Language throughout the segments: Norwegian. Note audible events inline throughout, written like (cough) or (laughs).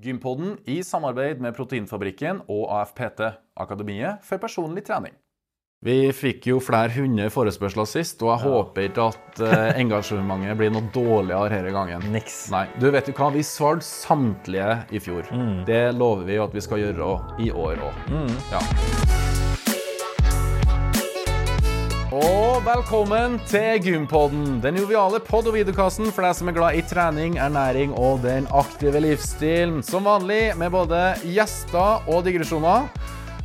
Gympodden i samarbeid med Proteinfabrikken og AFPT, Akademiet for personlig trening. Vi fikk jo flere hundre forespørsler sist, og jeg håper ikke at eh, engasjementet blir noe dårligere denne gangen. Niks. Nei, du vet jo hva, vi svarte samtlige i fjor. Det lover vi at vi skal gjøre i år òg. Ja. Velkommen til Gympodden, den joviale pod- og videokassen for deg som er glad i trening, ernæring og den aktive livsstilen. Som vanlig med både gjester og digresjoner.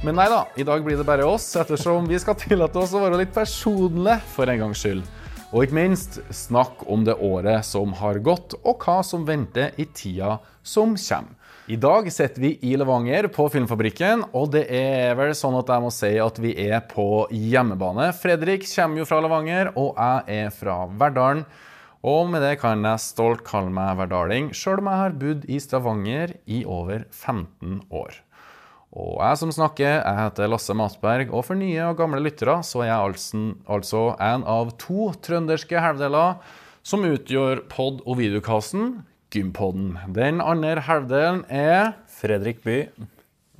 Men nei da, i dag blir det bare oss, ettersom vi skal tillate oss å være litt personlige for en gangs skyld. Og ikke minst snakk om det året som har gått, og hva som venter i tida som kommer. I dag sitter vi i Levanger på Filmfabrikken, og det er vel sånn at jeg må si at vi er på hjemmebane. Fredrik kommer jo fra Levanger, og jeg er fra Verdalen. Og med det kan jeg stolt kalle meg verdaling, sjøl om jeg har bodd i Stavanger i over 15 år. Og jeg som snakker, jeg heter Lasse Matberg, og for nye og gamle lyttere så er jeg altså, en av to trønderske halvdeler som utgjør pod- og videokassen Gympodden. Den andre halvdelen er Fredrik By.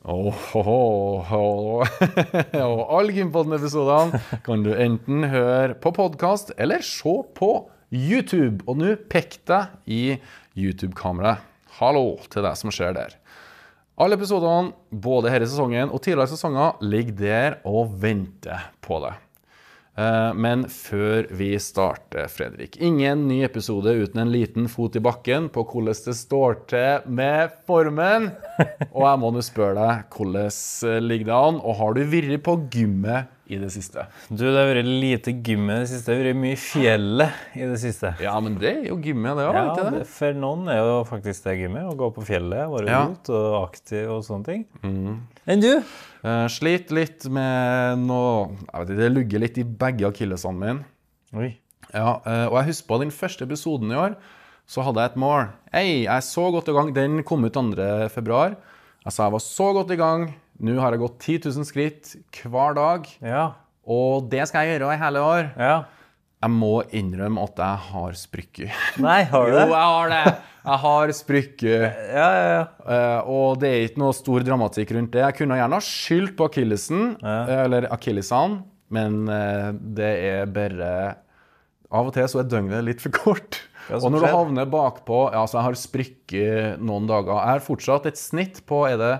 Åh, åh, åh. (laughs) Og alle Gympodden-episodene kan du enten høre på podkast eller se på YouTube. Og nå pek deg i YouTube-kameraet. Hallo til deg som ser der. Alle episodene, både denne sesongen og tidligere sesonger, ligger der og venter på deg. Eh, Men før vi starter, Fredrik Ingen ny episode uten en liten fot i bakken på hvordan det står til med formen. (laughs) Og jeg må nå spørre deg, hvordan ligger det an? Og har du vært på gymmet i det siste? Du, det har vært lite gym i det siste. Det har vært mye fjellet i det siste. Ja, men det er jo gymmet, det òg, Ja, det? det, for noen er jo faktisk det gymmet. Å gå på fjellet, være Ja. ute og aktiv og sånne ting. Enn du? Uh, Slit litt med noe Jeg vet ikke, det lugger litt i begge akillesene mine. Oi. Ja, uh, og jeg husker på den første episoden i år, så hadde jeg et mål. Hei, jeg er så godt i gang. Den kom ut 2. februar. Jeg sa jeg var så godt i gang. Nå har jeg gått 10 000 skritt hver dag. Ja. Og det skal jeg gjøre i hele år. Ja. Jeg må innrømme at jeg har sprykker. Nei, har du det? Jo, jeg har det. Jeg har sprykker. Ja, ja, ja. Eh, og det er ikke noe stor dramatikk rundt det. Jeg kunne gjerne ha skyldt på akillesen, eh, eller akillesene, men eh, det er bare Av og til så er døgnet litt for kort. Og når du havner bakpå Ja, så jeg har sprykker noen dager. Jeg har fortsatt et snitt på er det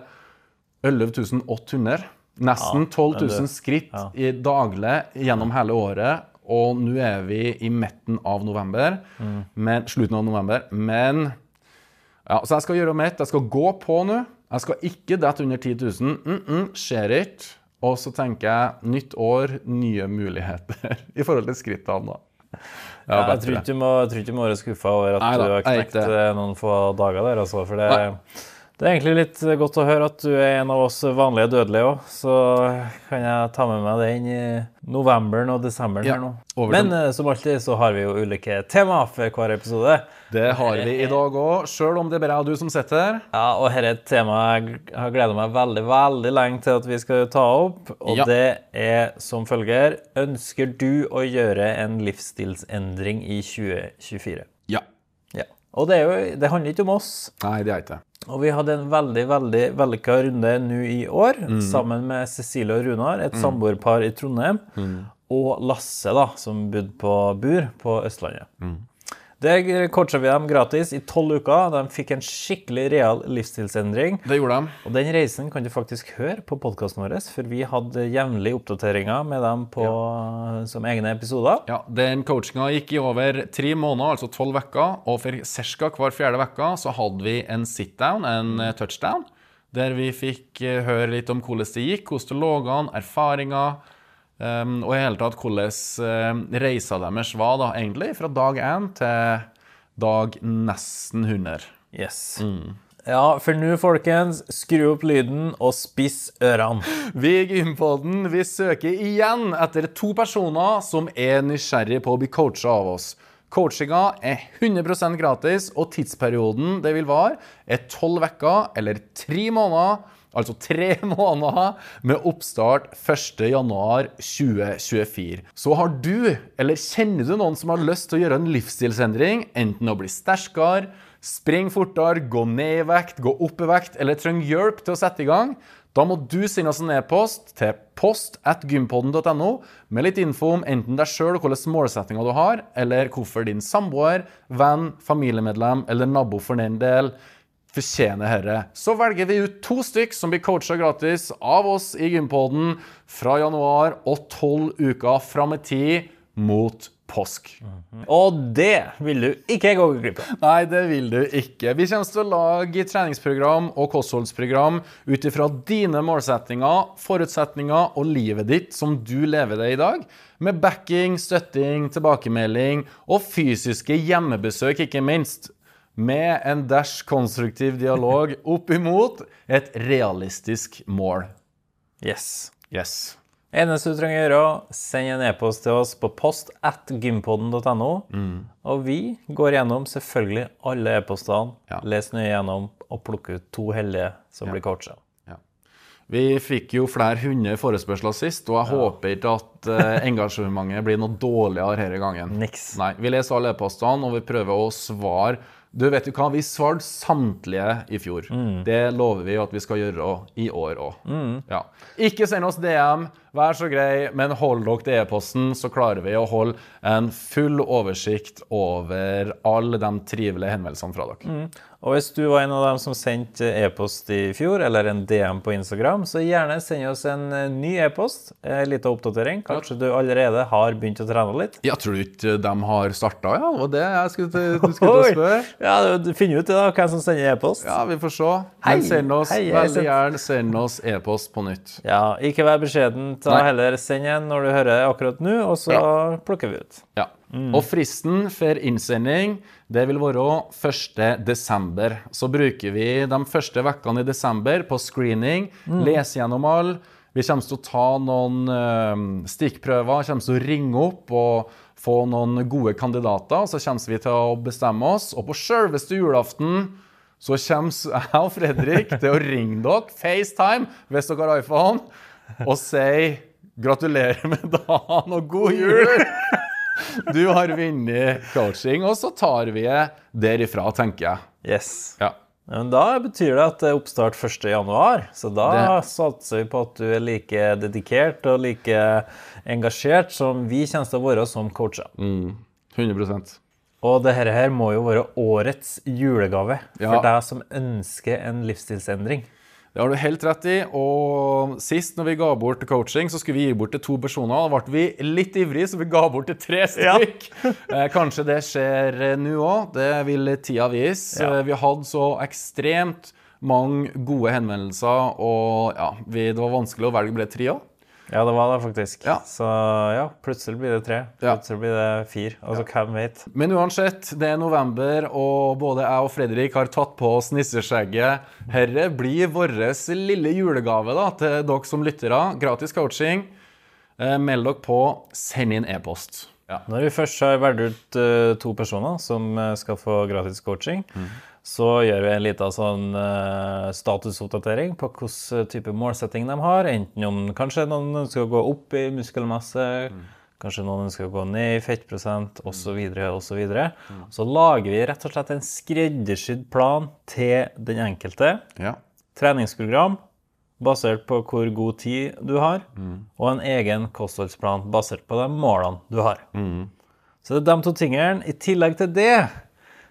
11 800. Nesten Ja, 12 000 skritt i daglig gjennom hele året. Og nå er vi i midten av november. Mm. Men, slutten av november. Men ja, Så jeg skal gjøre mitt. Jeg skal gå på nå. Jeg skal ikke dette under 10 000. Mm -mm, skjer ikke. Og så tenker jeg nytt år, nye muligheter (laughs) i forhold til skrittene. da. Ja, jeg, tror ikke du må, jeg tror ikke du må være skuffa over at Nei da, du har knekt eh, noen få dager der. Altså, for det, Nei. Det er egentlig litt godt å høre at du er en av oss vanlige dødelige òg. Så kan jeg ta med meg det inn i novemberen og desemberen Ja, her nå. Men eh, som alltid så har vi jo ulike tema for hver episode. Det har vi i dag òg, sjøl om det bare er du som sitter her. Ja, og dette er et tema jeg har gleda meg veldig veldig lenge til at vi skal ta opp. Og Ja. det er som følger Ønsker du å gjøre en livsstilsendring i 2024? Og det, er jo, det handler ikke om oss. Nei, det er ikke. Og vi hadde en veldig veldig vellykka runde nå i år, Mm. sammen med Cecilie og Runar, et samboerpar i Trondheim, Mm. og Lasse, da, som bodde på Bur på Østlandet. Mm. Der coacha vi dem gratis i tolv uker. De fikk en skikkelig real livsstilsendring. Det gjorde de. Og den reisen kan du faktisk høre på podkasten vår, for vi hadde jevnlige oppdateringer med dem på, som egne episoder. Ja, Den coachinga gikk i over tre måneder, altså tolv uker. Og for ca. hver fjerde uke så hadde vi en sit-down, en eh, touchdown, der vi fikk eh, høre litt om hvordan det gikk, hvordan det lå an, erfaringer. Um, og i hele tatt hvordan uh, reisa deres var, da, egentlig, fra dag én til dag nesten 100. Yes. Ja, for nå, folkens, skru opp lyden og spiss ørene. Vi i Gympodden vi søker igjen etter to personer som er nysgjerrige på å bli coacha av oss. Coachinga er 100% gratis, og tidsperioden det vil vare, er tolv uker eller tre måneder. Altså tre (laughs) måneder med oppstart 1.1.2024. Så har du, eller kjenner du noen som har lyst til å gjøre en livsstilsendring, enten å bli sterkere, spring fortere, gå ned i vekt, gå opp i vekt eller trenger hjelp til å sette i gang, da må du sende oss en e-post til post.gympodden.no med litt info om enten deg sjøl og hvilke målsettinger du har, eller hvorfor din samboer, venn, familiemedlem eller nabo for den del fortjener herre. Så velger vi ut to stykk som blir coacha gratis av oss i Gympodden fra januar og tolv uker fram i tid mot påsk. Og det vil du ikke gå glipp av. Nei, det vil du ikke. Vi kommer til å lage treningsprogram og kostholdsprogram ut ifra dine målsettinger, forutsetninger og livet ditt som du lever det i dag. Med backing, støtting, tilbakemelding og fysiske hjemmebesøk, ikke minst. Med en dash konstruktiv dialog opp imot et realistisk mål. Yes. Yes. Eneste du trenger å gjøre, send en e-post til oss på post at gympodden.no. Og vi går gjennom selvfølgelig alle e-postene, Ja. leser nøye gjennom og plukker ut to heldige som blir coacha. Ja. Vi fikk jo flere hundre forespørsler sist, og jeg håper ikke at eh, engasjementet blir noe dårligere denne gangen. Niks. Nei, Vi leser alle e-postene, og vi prøver å svare. Du vet jo hva, Vi svarte samtlige i fjor. Det lover vi at vi skal gjøre i år òg. Ja. Ikke send oss DM, vær så grei, men hold dere til e-posten, så klarer vi å holde en full oversikt over alle de trivelige henvendelsene fra dere. Og hvis du var en av dem som sendte e-post i fjor, eller en DM på Instagram, så gjerne send oss en eh, ny e-post. En liten oppdatering. Kanskje du allerede har begynt å trene litt. Jeg tror ikke de har starta, ja. Det var det jeg skulle til, du skulle til å spørre. Ja, du, finner ut det da, hvem som sender e-post. Ja, vi får se. Men send oss Hei, veldig gjerne send oss e-post på nytt. Ja, ikke vær beskjeden. Ta heller Send en når du hører akkurat nå, og så plukker vi ut. Ja. Og fristen for innsending det vil være 1. desember. Så bruker vi de første vekkene i desember på screening, lese gjennom alle. Vi kommer til å ta noen eh, stikkprøver, kommer til å ringe opp og få noen gode kandidater. Så kommer vi til å bestemme oss. Og på selveste julaften så kommer jeg og Fredrik til å ringe dere, FaceTime, hvis dere har iPhone, (laughs) og si gratulerer med dagen og god jul! Du har vunnet coaching, og så tar vi det derifra, tenker jeg. Yes. Ja. Men da betyr det at det er oppstart 1. januar. Så da Det- satser vi på at du er like dedikert og like engasjert som vi kommer til å være som coacher. 100% Og dette her må jo være årets julegave Ja. for deg som ønsker en livsstilsendring. Det har du helt rett i. Og sist når vi ga bort coaching, så skulle vi gi bort til to personer. Da ble vi litt ivrige, så vi ga bort til tre stykk. Ja. kanskje det skjer eh, nå òg. Det vil tida vise. Ja. Eh, Vi hadde så ekstremt mange gode henvendelser, og ja, vi, det var vanskelig å velge ble tre òg. Ja, det var det faktisk. Ja. Så ja, plutselig blir det tre. Plutselig blir det fire. Altså, hvem vet? Men uansett, det er november, og både jeg og Fredrik har tatt på oss nisseskjegget. Herre blir vår lille julegave da, til dere som lyttere. Gratis coaching. Eh, meld dere på, send inn e-post. Ja. Når vi først har valgt ut uh, to personer som eh, skal få gratis coaching, så gjør vi en liten sånn uh, statusoppdatering på hvilken type målsetting de har. Enten om kanskje noen ønsker å gå opp i muskelmasse, kanskje noen ønsker å gå ned i fettprosent osv. osv. Så lager vi rett og slett en skreddersydd plan til den enkelte. Ja. Treningsprogram basert på hvor god tid du har, og en egen kostholdsplan basert på de målene du har. Så det er de to tingene. I tillegg til det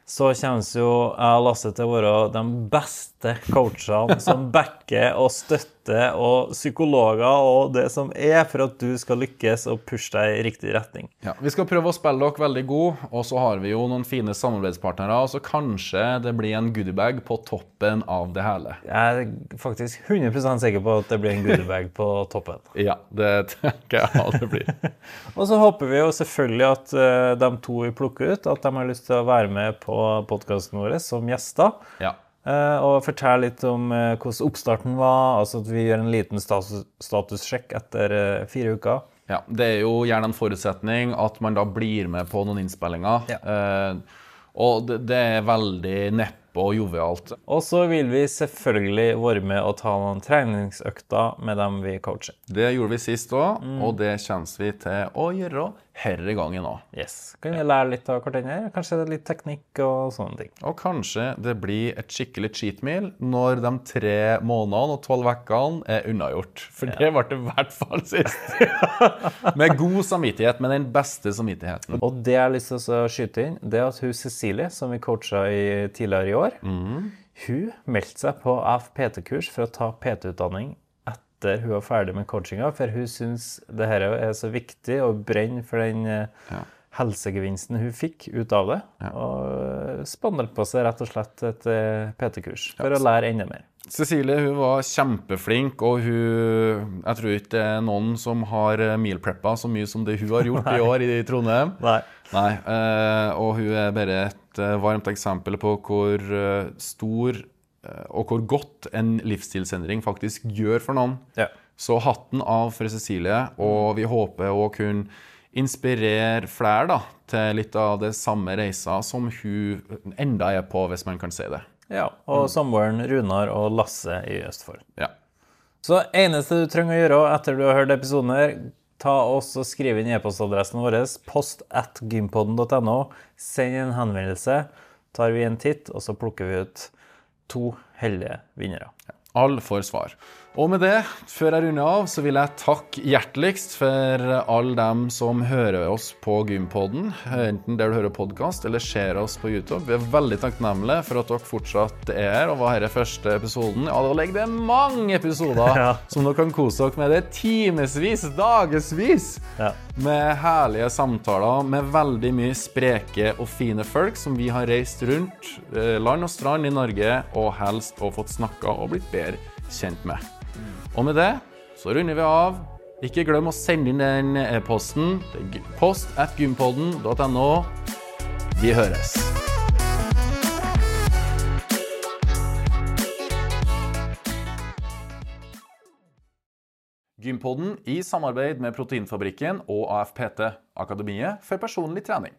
så kommer jo jeg og Lasse til å være de beste coachene som backer og støtter og psykologer og det som er for at du skal lykkes og pushe deg i riktig retning. Ja, Vi skal prøve å spille dere veldig gode, og så har vi jo noen fine samarbeidspartnere. Så kanskje det blir en goodiebag på toppen av det hele. Jeg er faktisk 100% sikker på at det blir en goodiebag på toppen. (laughs) Ja, det tenker jeg at det blir. (laughs) Og så håper vi jo selvfølgelig at eh, de to vi plukker ut, at de har lyst til å være med på podkasten vår som gjester. Ja. Eh, Og fortell litt om eh, hvordan oppstarten var. Altså at vi gjør en liten status, statussjekk etter eh, fire uker. Ja, Det er jo gjerne en forutsetning at man da blir med på noen innspillinger. Ja. Eh, og det, det er veldig neppe og jovialt. Og så vil vi selvfølgelig være med og ta noen treningsøkter med dem vi coacher. Det gjorde vi sist òg, og det kommer vi til å gjøre herre gangen òg. Yes. Kan vi lære litt av hverandre? Kanskje det er litt teknikk og sånne ting. Og kanskje det blir et skikkelig cheat meal når de tre månedene og tolv ukene er unnagjort. For det ble det i hvert fall sist. (laughs) med god samvittighet, med den beste samvittigheten. Og det jeg har lyst til å skyte inn, det er at hun Cecilie, som vi coacha i tidligere i år, hun meldte seg på AFPT-kurs for å ta PT-utdanning etter hun var ferdig med coachinga, for hun syns det her er så viktig og brenner for den ja. helsegevinsten hun fikk ut av det. Og spanderte på seg rett og slett et eh, PT-kurs for å lære enda mer. Cecilie hun var kjempeflink, og hun Jeg tror ikke det er noen som har meal preppa så mye som det hun har gjort i (laughs) år i Trondheim. Nei. Nei, eh, og hun er bare et eh, varmt eksempel på hvor eh, stor og hvor godt en livsstilsendring faktisk gjør for noen. Ja. Så hatten av for Cecilie, og vi håper å kunne inspirere flere da, til litt av det samme reisa som hun enda er på, hvis man kan si det. ja. Og samboeren Runar og Lasse i Østfold. Ja. Så eneste du trenger å gjøre etter du har hørt episoden her, ta oss og skriv inn e-postadressen vår, post at gympodden.no. Send en henvendelse, tar vi en titt, og så plukker vi ut to heldige vinnere. Alle får svar. Og med det, før jeg runder av, så vil jeg takke hjerteligst for alle dem som hører oss på Gympodden, enten der du hører podkast eller ser oss på YouTube. Vi er veldig takknemlige for at dere fortsatt er her og var her i første episoden. Ja, da ligger det mange episoder Ja. som dere kan kose dere med. Det er timevis, dagevis Ja. med herlige samtaler med veldig mye spreke og fine folk som vi har reist rundt eh, land og strand i Norge og helst og fått snakka og blitt bedre kjent med. Og med det så runder vi av. Ikke glem å sende inn den e-posten. Er Post at gympodden.no. Vi høres. Gympodden i samarbeid med Proteinfabrikken og AFPT, Akademiet for personlig trening.